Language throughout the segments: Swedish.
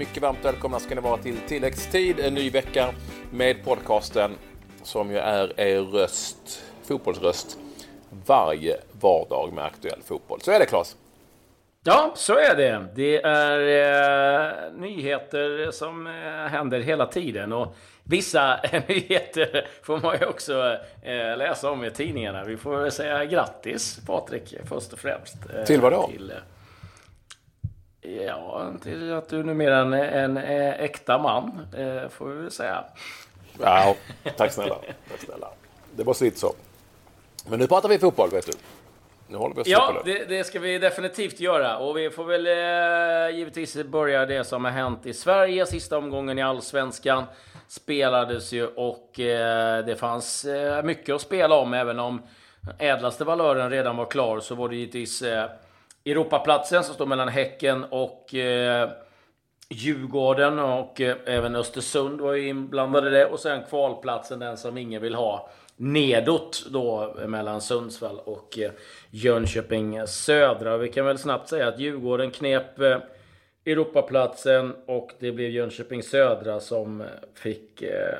Mycket varmt välkomna ska ni vara till tilläggstid, en ny vecka med podcasten som ju är er röst, fotbollsröst, varje vardag med aktuell fotboll. Så är det Claes? Ja, så är det. Det är eh, nyheter som eh, händer hela tiden. Och vissa nyheter får man ju också eh, läsa om i tidningarna. Vi får säga grattis Patrik, först och främst. Eh, till vad då? Till, Ja, till att du numera är en, en, en äkta man, eh, får vi väl säga. Ja, tack snälla. tack snälla. Det var lite så. Men nu pratar vi fotboll, vet du. Nu håller vi oss Ja, det, det, ska vi definitivt göra. Och vi får väl eh, givetvis börja det som har hänt i Sverige. Sista omgången i Allsvenskan spelades ju och eh, det fanns eh, mycket att spela om. Även om ädlaste valören redan var klar så var det givetvis eh, Europaplatsen som står mellan Häcken och eh, Djurgården och eh, även Östersund var ju inblandade i det. Och sen kvalplatsen, den som ingen vill ha. Nedåt då mellan Sundsvall och eh, Jönköping Södra. Vi kan väl snabbt säga att Djurgården knep eh, Europaplatsen och det blev Jönköping Södra som eh, fick eh,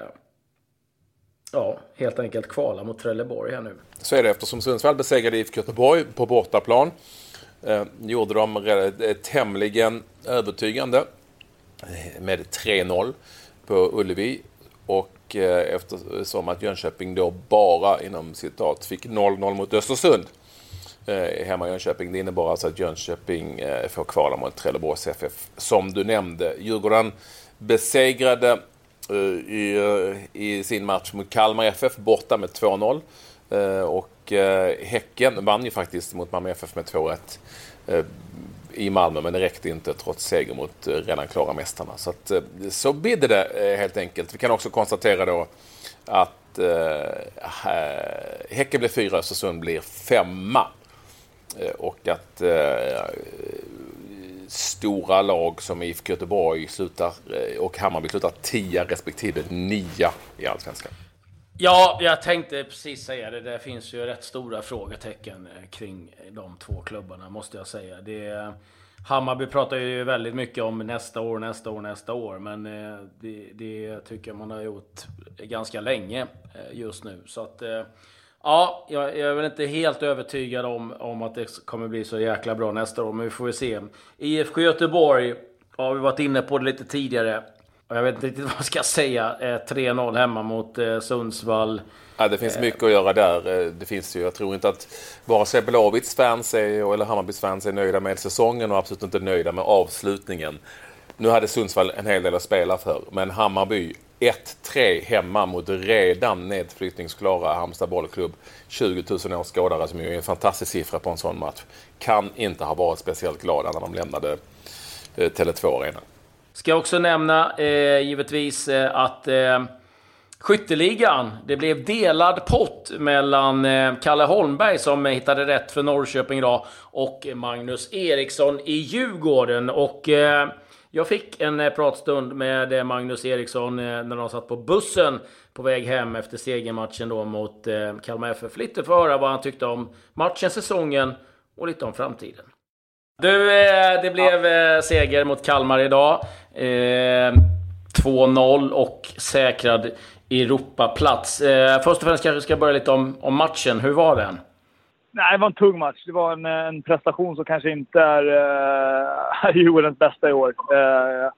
ja, helt enkelt kvala mot Trelleborg här nu. Så är det eftersom Sundsvall besegrade IFK Göteborg på bortaplan eh, gjorde de eh, tämligen övertygande eh, med 3-0 på Ullevi. Och eh, eftersom att Jönköping då bara inom citat fick 0-0 mot Östersund eh, hemma i Jönköping. Det innebar alltså att Jönköping eh, får kvala mot Trelleborgs FF. Som du nämnde, Djurgården besegrade eh, i, eh, i sin match mot Kalmar FF borta med 2-0. Eh, och Häcken vann ju faktiskt mot Malmö FF med 2-1 eh, i Malmö, men det räckte inte trots seger mot eh, redan klara mästarna. Så, att, så bidde det helt enkelt. Vi kan också konstatera då att eh, Häcken blir fyra, Östersund blir femma. Och att eh, stora lag som IFK Göteborg slutar, och Hammarby slutar tia respektive nia i Allsvenskan. Ja, jag tänkte precis säga det. Det finns ju rätt stora frågetecken eh, kring de två klubbarna, måste jag säga. Det, eh, Hammarby pratar ju väldigt mycket om nästa år, nästa år, nästa år. Men eh, det, det tycker jag man har gjort ganska länge just nu. Så att, ja, jag är väl inte helt övertygad om, om att det kommer bli så jäkla bra nästa år. Men vi får väl se. IFK Göteborg har vi varit inne på det lite tidigare. Jag vet inte riktigt vad jag ska säga. Eh, 3-0 hemma mot eh, Sundsvall. Ja, det finns mycket att göra där. Eh, det finns ju, jag tror inte att vare sig Blåvitts fans är, eller Hammarbys fans är nöjda med säsongen och absolut inte nöjda med avslutningen. Nu hade Sundsvall en hel del att spela för, men Hammarby 1-3 hemma mot redan nedflyttningsklara Halmstad bollklubb. 20 000 åskådare som är en fantastisk siffra på en sån match. Kan inte ha varit speciellt glada när de lämnade Tele2 Arena. Ska också nämna eh, givetvis eh, att eh, Skytteligan, det blev delad pott mellan eh, Kalle Holmberg som hittade rätt för Norrköping idag och Magnus Eriksson i Djurgården. Och eh, jag fick en eh, pratstund med eh, Magnus Eriksson eh, när de satt på bussen på väg hem efter segermatchen då mot eh, Kalmar FF. Lite för att höra vad han tyckte om matchen, säsongen och lite om framtiden. Du, eh, det blev ja. seger mot Kalmar idag. 2-0 och säkrad Europaplats. Först och främst kanske vi ska börja lite om, om matchen. Hur var den? Nej, det var en tung match. Det var en, en prestation som kanske inte är uh, Djurgårdens bästa i år. Uh,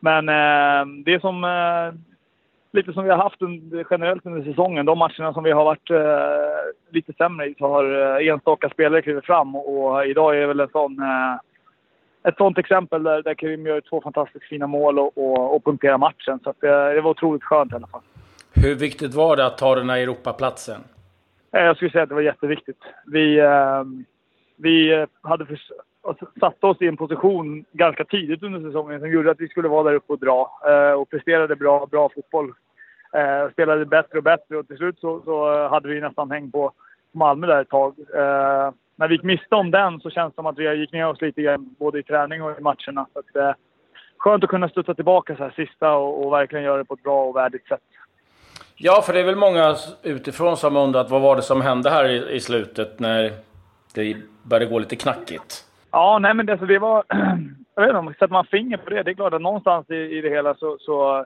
men uh, det är som, lite som vi har haft under, generellt under säsongen. De matcherna som vi har varit uh, lite sämre i så har uh, enstaka spelare klivit fram. Och idag är väl en sån, ett sånt exempel där, där Karim gör två fantastiskt fina mål och, och, och punkterar matchen. Så att, det var otroligt skönt i alla fall. Hur viktigt var det att ta den här Europaplatsen? Eh, jag skulle säga att det var jätteviktigt. Vi, ehm, vi hade för, satt oss i en position ganska tidigt under säsongen som gjorde att vi skulle vara där uppe och dra. Eh, och presterade bra, bra fotboll. Eh, spelade bättre och bättre och till slut så, så hade vi nästan häng på Malmö där ett tag. När vi gick miste om den så känns det som att vi gick ner oss lite grann både i träning och i matcherna. Så att, skönt att kunna studsa tillbaka så här sista och, och verkligen göra det på ett bra och värdigt sätt. Ja, för det är väl många utifrån som undrat vad var det som hände här i, i slutet när det började gå lite knackigt? Ja, nej men det, alltså det var... jag vet inte, sätter man finger på det, det är klart att någonstans i, i det hela så, så,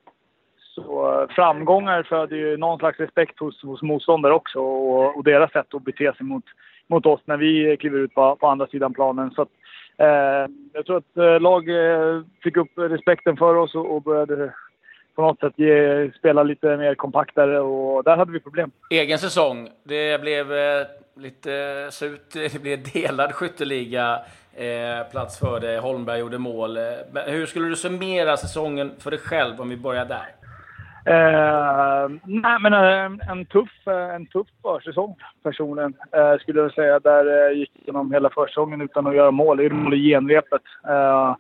så framgångar föder ju någon slags respekt hos, hos motståndare också och, och deras sätt att bete sig mot, mot oss när vi kliver ut på, på andra sidan planen. Så att, eh, jag tror att eh, lag eh, fick upp respekten för oss och, och började på något sätt ge, spela lite mer kompaktare och där hade vi problem. Egen säsong. Det blev eh, lite surt. Det blev delad skytteliga. Eh, plats för dig. Holmberg gjorde mål. Eh, hur skulle du summera säsongen för dig själv om vi börjar där? Eh, nej, men en, en, tuff, eh, en tuff försäsong personligen, eh, skulle jag säga. Där eh, gick genom hela försäsongen utan att göra mål. Det är mål i genrepet. Eh,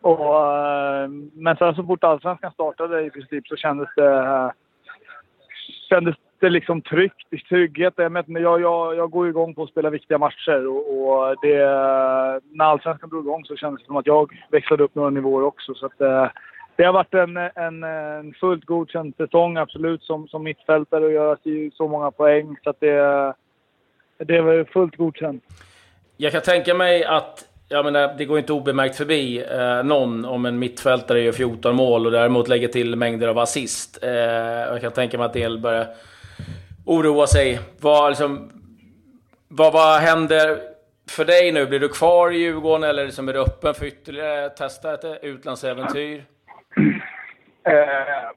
och, eh, men sen så fort allsvenskan startade i princip så kändes det, eh, kändes det liksom tryggt, trygghet. Jag, jag, jag, jag går igång på att spela viktiga matcher och, och det, när allsvenskan drog igång så kändes det som att jag växlade upp några nivåer också. Så att, eh, det har varit en, en, en fullt godkänd säsong absolut som, som mittfältare och göra så många poäng. Så att det, det var fullt godkänt. Jag kan tänka mig att jag menar, det går inte obemärkt förbi eh, någon om en mittfältare gör 14 mål och däremot lägger till mängder av assist. Eh, jag kan tänka mig att del börjar oroa sig. Vad, liksom, vad, vad händer för dig nu? Blir du kvar i Djurgården eller liksom är du öppen för ytterligare testa ett utlandsäventyr? Eh,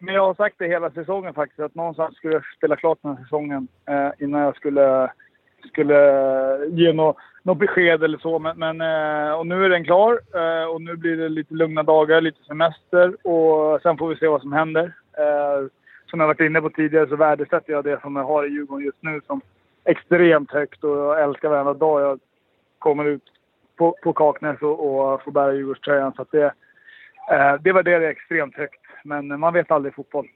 men jag har sagt det hela säsongen faktiskt, att någonstans skulle jag spela klart den här säsongen eh, innan jag skulle, skulle ge något, något besked eller så. Men, men eh, och nu är den klar eh, och nu blir det lite lugna dagar, lite semester och sen får vi se vad som händer. Eh, som jag varit inne på tidigare så värdesätter jag det som jag har i Djurgården just nu som extremt högt och jag älskar varenda dag jag kommer ut på, på Kaknäs och, och får bära Djurgårdströjan. Så att det det, det är extremt högt. Men man vet aldrig i fotboll.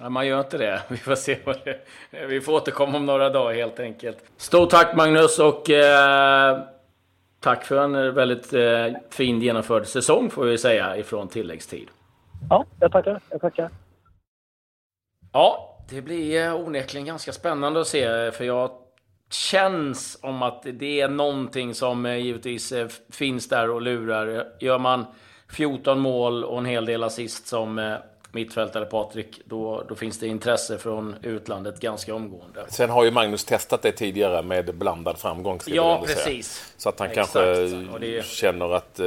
Ja, man gör inte det. Vi får se vad det Vi får återkomma om några dagar helt enkelt. Stort tack Magnus och eh, tack för en väldigt eh, fin genomförd säsong får vi säga ifrån tilläggstid. Ja, jag tackar. Jag tackar. Ja, det blir eh, onekligen ganska spännande att se för jag känns om att det är någonting som eh, givetvis eh, finns där och lurar. Gör man 14 mål och en hel del assist som mittfältare Patrik, då, då finns det intresse från utlandet ganska omgående. Sen har ju Magnus testat det tidigare med blandad framgång. Ja, precis. Säga. Så att han Exakt. kanske det... känner att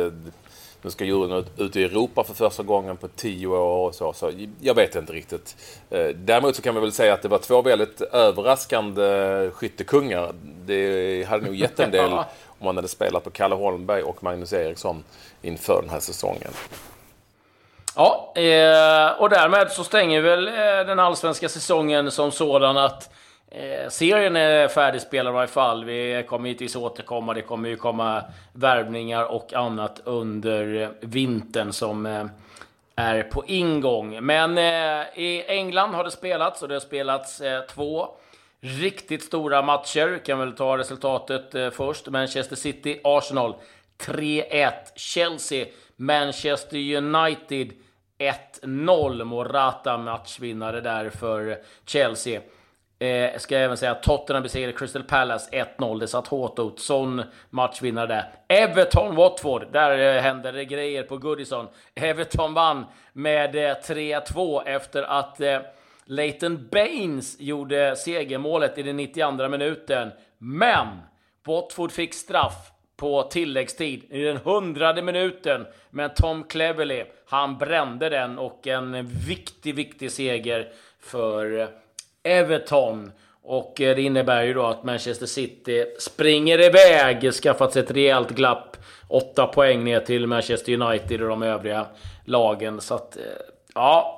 nu ska djuren ut i Europa för första gången på tio år och så. så jag vet inte riktigt. Eh, däremot så kan vi väl säga att det var två väldigt överraskande skyttekungar. Det hade nog gett en del om man hade spelat på Kalle Holmberg och Magnus Eriksson inför den här säsongen. Ja, eh, och därmed så stänger väl eh, den allsvenska säsongen som sådan att eh, serien är färdigspelad i varje fall. Vi kommer givetvis återkomma. Det kommer ju komma värvningar och annat under vintern som är på ingång. Men i England har det spelats och det har spelats två riktigt stora matcher. Kan väl ta resultatet eh, först. Manchester City, Arsenal 3-1. Chelsea, Manchester United 1-0. Morata matchvinnare där för Chelsea. Eh, ska jag även säga att Tottenham besegrade Crystal Palace 1-0. Det satt hårt åt. Sån matchvinnare där. Everton-Watford. Där eh, hände det grejer på Goodison. Everton vann med eh, 3-2 efter att eh, Leighton Baines gjorde segermålet i den 92 minuten. Men Watford fick straff på tilläggstid i den hundrade minuten. Men Tom Cleverley, han brände den och en viktig, viktig seger för eh, Everton. Och eh, det innebär ju då att Manchester City springer iväg, skaffat sig ett rejält glapp. Åtta poäng ner till Manchester United och de övriga lagen. Så att, eh, ja.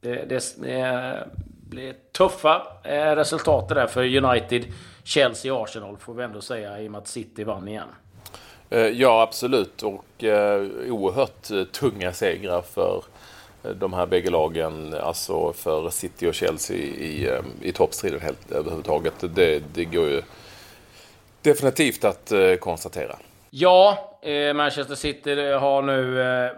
Det, det, det blir tuffa eh, resultat där för United, Chelsea och Arsenal får vi ändå säga i och med att City vann igen. Ja, absolut. Och eh, oerhört tunga segrar för de här bägge lagen, alltså för City och Chelsea i, eh, i toppstriden helt överhuvudtaget. Det, det går ju definitivt att eh, konstatera. Ja, eh, Manchester City har nu eh,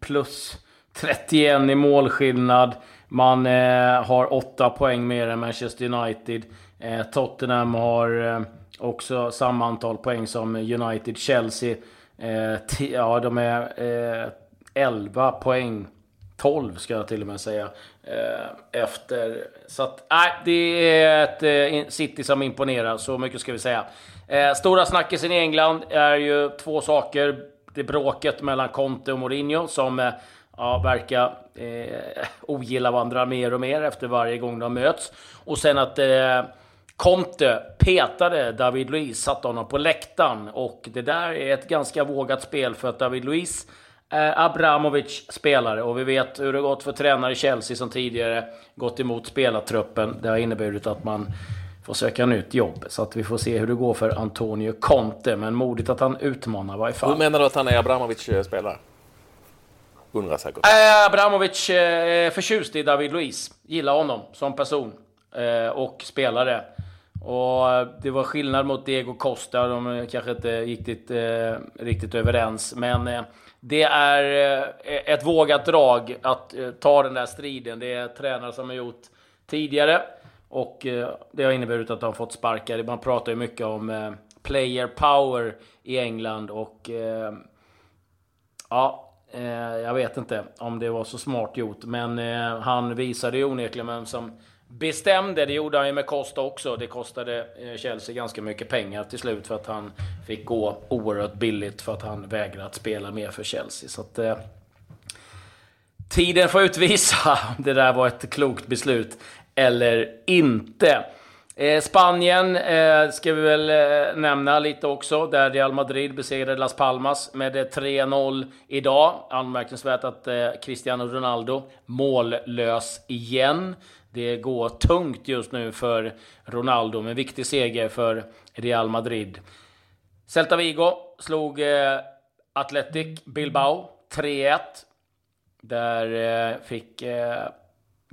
plus 31 i målskillnad. Man eh, har 8 poäng mer än Manchester United. Eh, Tottenham har eh, också samma antal poäng som United. Chelsea Eh, ja, de är eh, 11 poäng. 12 ska jag till och med säga. Eh, efter. Så att, nej, det är ett eh, City som imponerar. Så mycket ska vi säga. Eh, stora snackisen i England är ju två saker. Det bråket mellan Conte och Mourinho som eh, ja, verkar eh, ogilla varandra mer och mer efter varje gång de möts. Och sen att eh, Conte petade David Luiz, satte honom på läktaren. Och det där är ett ganska vågat spel för att David Luiz är Abramovic spelare. Och vi vet hur det gått för tränare i Chelsea som tidigare gått emot spelartruppen. Det har inneburit att man får söka nytt jobb. Så att vi får se hur det går för Antonio Conte. Men modigt att han utmanar i varje fall. Hur menar du att han är Abramovic eh, spelare? Undrar säkert. Äh, eh, Abramovic är förtjust i David Luiz. Gillar honom som person eh, och spelare. Och eh, det var skillnad mot Diego Costa. De eh, kanske inte gick dit, eh, riktigt överens. Men eh, det är eh, ett vågat drag att eh, ta den där striden. Det är tränare som har gjort tidigare. Och eh, det har inneburit att de har fått sparkar. Man pratar ju mycket om eh, player power i England. Och eh, ja, Eh, jag vet inte om det var så smart gjort. Men eh, han visade ju onekligen vem som bestämde. Det gjorde han ju med Costa också. Det kostade eh, Chelsea ganska mycket pengar till slut för att han fick gå oerhört billigt för att han vägrade att spela mer för Chelsea. Så att, eh, tiden får utvisa om det där var ett klokt beslut eller inte. Eh, Spanien eh, ska vi väl eh, nämna lite också, där Real Madrid besegrade Las Palmas med eh, 3-0 idag. Anmärkningsvärt att eh, Cristiano Ronaldo mållös igen. Det går tungt just nu för Ronaldo, med viktig seger för Real Madrid. Celta Vigo slog eh, Athletic Bilbao 3-1. Där eh, fick eh,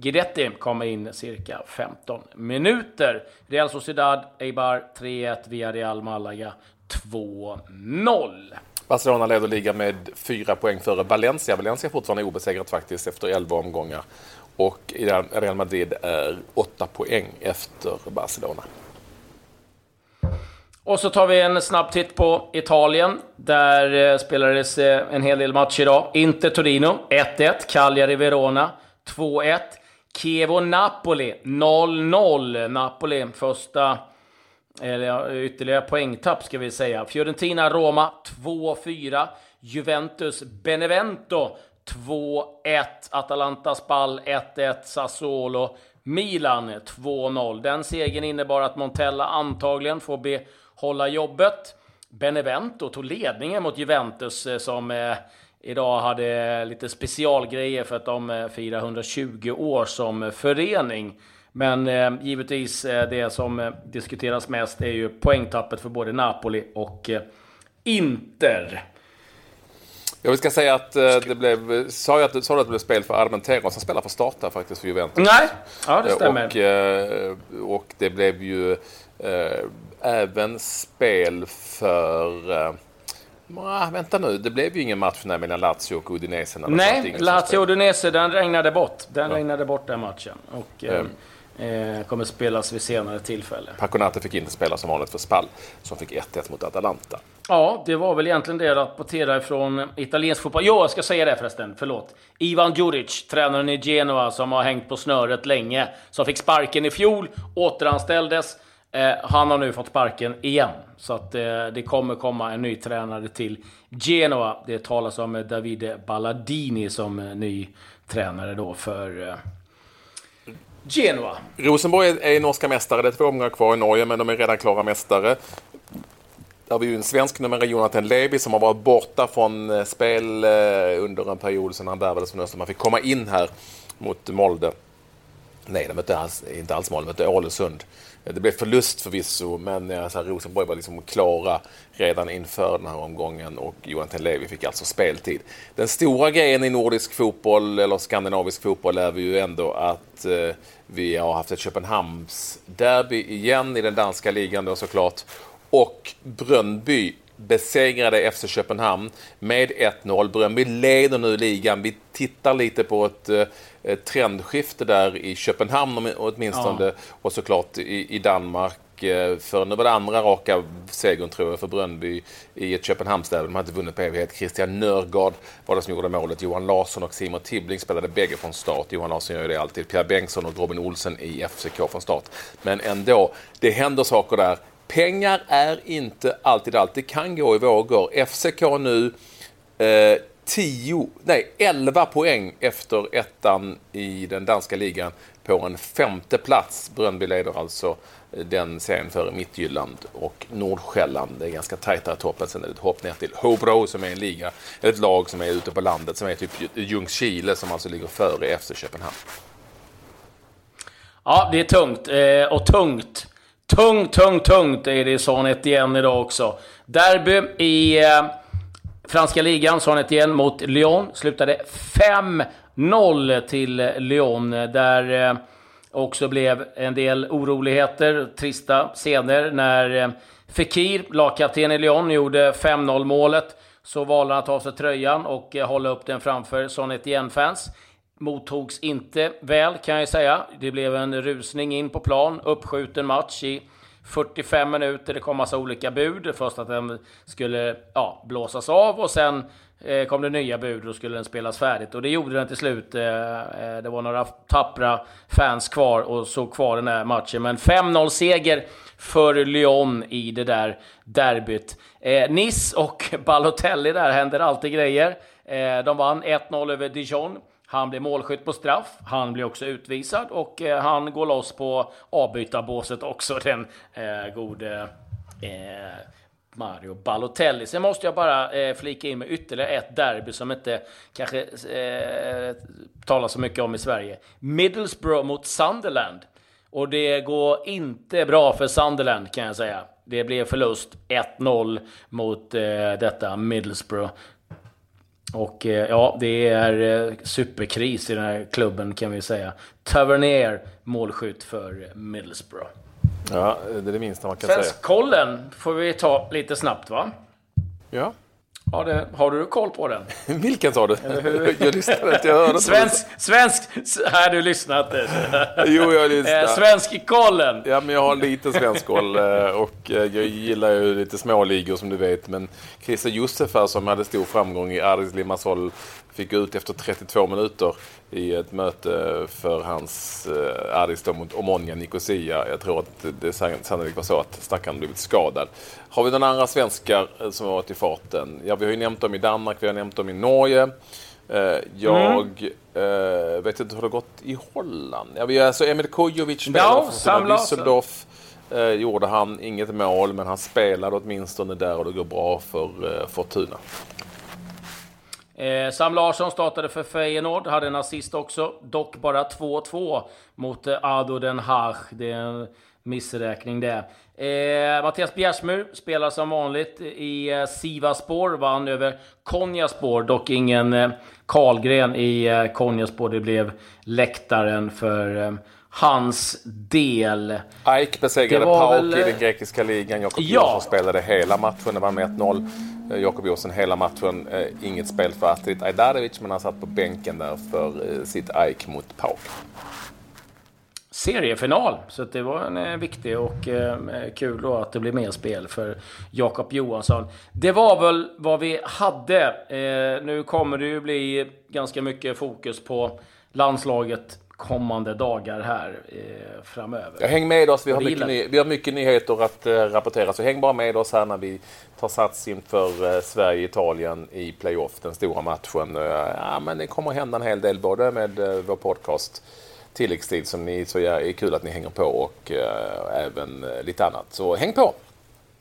Guidetti komma in cirka 15 minuter. Real Sociedad Eibar 3-1 via Real Malaga 2-0. Barcelona leder ligan med fyra poäng före Valencia. Valencia är fortfarande obesegrat faktiskt efter 11 omgångar. Och Real Madrid är åtta poäng efter Barcelona. Och så tar vi en snabb titt på Italien. Där eh, spelades eh, en hel del matcher idag. Inter Torino 1-1. Cagliari Verona 2-1. Chievo Napoli 0-0. Napoli första, eller ytterligare poängtapp ska vi säga. Fiorentina Roma 2-4. Juventus Benevento 2-1. Atalanta Spal 1-1. Sassuolo Milan 2-0. Den segern innebar att Montella antagligen får behålla jobbet. Benevento tog ledningen mot Juventus eh, som eh, idag hade lite specialgrejer för att de eh, firar 120 år som förening. Men eh, givetvis eh, det som diskuteras mest är ju poängtappet för både Napoli och Inter. Jag ska säga att eh, det blev, sa, jag att, sa du att det blev spel för Armenteros som spelar för starta faktiskt för Juventus? Nej, ja det stämmer. Och, eh, och det blev ju eh, även spel för eh, Ah, vänta nu, det blev ju ingen match mellan Lazio och Udinese. Nej, Lazio och Udinese, den regnade bort. Den ja. regnade bort den matchen. Och, mm. Eh, kommer spelas vid senare tillfälle. Paconate fick inte spela som vanligt för Spal, som fick 1-1 mot Atalanta. Ja, det var väl egentligen det jag rapporterade från italiensk fotboll. Jo, jag ska säga det förresten, förlåt. Ivan Djuric, tränaren i Genoa, som har hängt på snöret länge, som fick sparken i fjol, återanställdes. Eh, han har nu fått sparken igen. Så att eh, det kommer komma en ny tränare till Genoa. Det talas om Davide Balladini som eh, ny tränare då för eh, Genoa. Rosenborg är norska mästare. Det är två omgångar kvar i Norge, men de är redan klara mästare. Där har vi ju en svensk nummer, Jonathan Levi, som har varit borta från eh, spel eh, under en period sedan han värvades från Öster. Han fick komma in här mot Molde. Nej, de mötte alls, inte alls Molde, de mötte Ålesund. Eh, det blev förlust förvisso, men alltså, Rosenborg var liksom klara redan inför den här omgången och Johan Levi fick alltså speltid. Den stora grejen i nordisk fotboll, eller skandinavisk fotboll, är ju ändå att eh, vi har haft ett Köpenhamns derby igen i den danska ligan då såklart. Och Brönnby besegrade FC Köpenhamn med 1-0. Brönnby leder nu ligan. Vi tittar lite på ett eh, trendskifte där i Köpenhamn åtminstone ja. och såklart i, i Danmark eh, för nu var det andra raka segern tror jag för Brönnby i ett Köpenhamnsderby. De hade inte vunnit på evighet. Christian Nörgaard var det som gjorde målet. Johan Larsson och Simon Tibbling spelade bägge från start. Johan Larsson gör ju det alltid. Pierre Bengtsson och Robin Olsen i FCK från start. Men ändå, det händer saker där. Pengar är inte alltid allt. Det kan gå i vågor. FCK nu eh, 10, nej 11 poäng efter ettan i den danska ligan på en femte plats. Bröndby leder alltså eh, den serien före Mittjylland och Nordsjälland. Det är ganska tajt i toppen. Sen är det ett hopp ner till Hobro som är en liga, ett lag som är ute på landet som är typ Ljungskile som alltså ligger före FC Köpenhamn. Ja, det är tungt. Eh, och tungt. Tungt, tungt, tungt är det i Sanet igen idag också. Derby i eh, franska ligan, Sanet igen mot Lyon. Slutade 5-0 till Lyon. Där eh, också blev en del oroligheter, trista scener när eh, Fekir, lagkapten i Lyon, gjorde 5-0 målet. Så valde han att ta av sig tröjan och eh, hålla upp den framför Son Etienne-fans. Mottogs inte väl kan jag säga. Det blev en rusning in på plan, uppskjuten match i 45 minuter. Det kom massa olika bud. Först att den skulle ja, blåsas av och sen Eh, kom det nya bud och skulle den spelas färdigt. Och det gjorde den till slut. Eh, eh det var några tappra fans kvar och såg kvar den här matchen. Men 5-0 seger för Lyon i det där derbyt. Eh, nice och Balotelli där händer alltid grejer. Eh, de vann 1-0 över Dijon. Han blir målskytt på straff. Han blir också utvisad och eh, han går loss på avbytarbåset också, den eh, gode eh, Mario Balotelli. Sen måste jag bara eh, flika in med ytterligare ett derby som inte kanske eh, talas så mycket om i Sverige. Middlesbrough mot Sunderland. Och det går inte bra för Sunderland kan jag säga. Det blev förlust 1-0 mot eh, detta Middlesbrough. Och eh, ja, det är eh, superkris i den här klubben kan vi säga. Tavernier målskytt för Middlesbrough. Ja, det är det minsta man kan säga. Svenskkollen får vi ta lite snabbt va? Ja. Har, det, har du koll på den? Vilken sa du? jag lyssnade inte, jag hörde Svensk, svensk, här du lyssnat. jo, jag lyssnar. Eh, Svenskkollen. Ja, men jag har lite svensk koll eh, och eh, jag gillar ju lite småligor som du vet. Men Christer Josef här som hade stor framgång i Aris Limassol fick ut efter 32 minuter i ett möte för hans eh, Aris mot Omonia Nicosia. Jag tror att det sannolikt var så att stackaren blivit skadad. Har vi några andra svenskar eh, som har varit i farten? Ja, vi har ju nämnt dem i Danmark, vi har nämnt dem i Norge. Eh, jag mm. eh, vet inte hur det har gått i Holland. Ja, vi har alltså Emil Kujovic spelade ja, Düsseldorf. Eh, gjorde han inget mål, men han spelade åtminstone där och det går bra för eh, Fortuna. Eh, Sam Larsson startade för Feyenoord, hade en assist också. Dock bara 2-2 mot eh, Ado Den Haag. Det är en missräkning det. Eh, Mattias Bjärsmyr spelar som vanligt i eh, Sivaspor, vann över Konjaspor. Dock ingen eh, Karlgren i eh, Konjaspor. Det blev läktaren för eh, hans del. Aik besegrade Pauk väl... i den grekiska ligan. Jakob ja. Johansson spelade hela matchen. Det var med 1-0. Eh, Jakob Johansson hela matchen. Eh, inget spel för Astrid Ajdarevic men han satt på bänken där för eh, sitt Aik mot Pauk. Seriefinal, så det var en viktig och kul då att det blev mer spel för Jakob Johansson. Det var väl vad vi hade. nu kommer det ju bli ganska mycket fokus på landslaget kommande dagar här eh, framöver. Ja, häng med oss, vi har, mycket, ny, vi har mycket nyheter att eh, rapportera. Så häng bara med oss här när vi tar sats inför eh, Sverige-Italien i playoff, den stora matchen. Eh, ja, men det kommer hända en hel del, både med eh, vår podcast tilläggstid som ni så är kul att ni hänger på och eh, även eh, lite annat. Så häng på!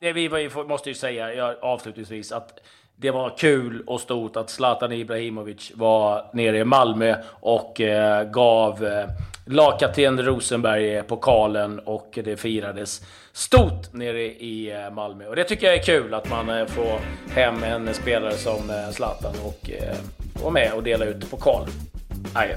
Det vi måste ju säga avslutningsvis att det var kul och stort att Zlatan Ibrahimovic var nere i Malmö och eh, gav eh, lagkapten Rosenberg pokalen och det firades stort nere i eh, Malmö. Och det tycker jag är kul att man eh, får hem en spelare som eh, Zlatan och eh, vara med och dela ut pokal. Adjö.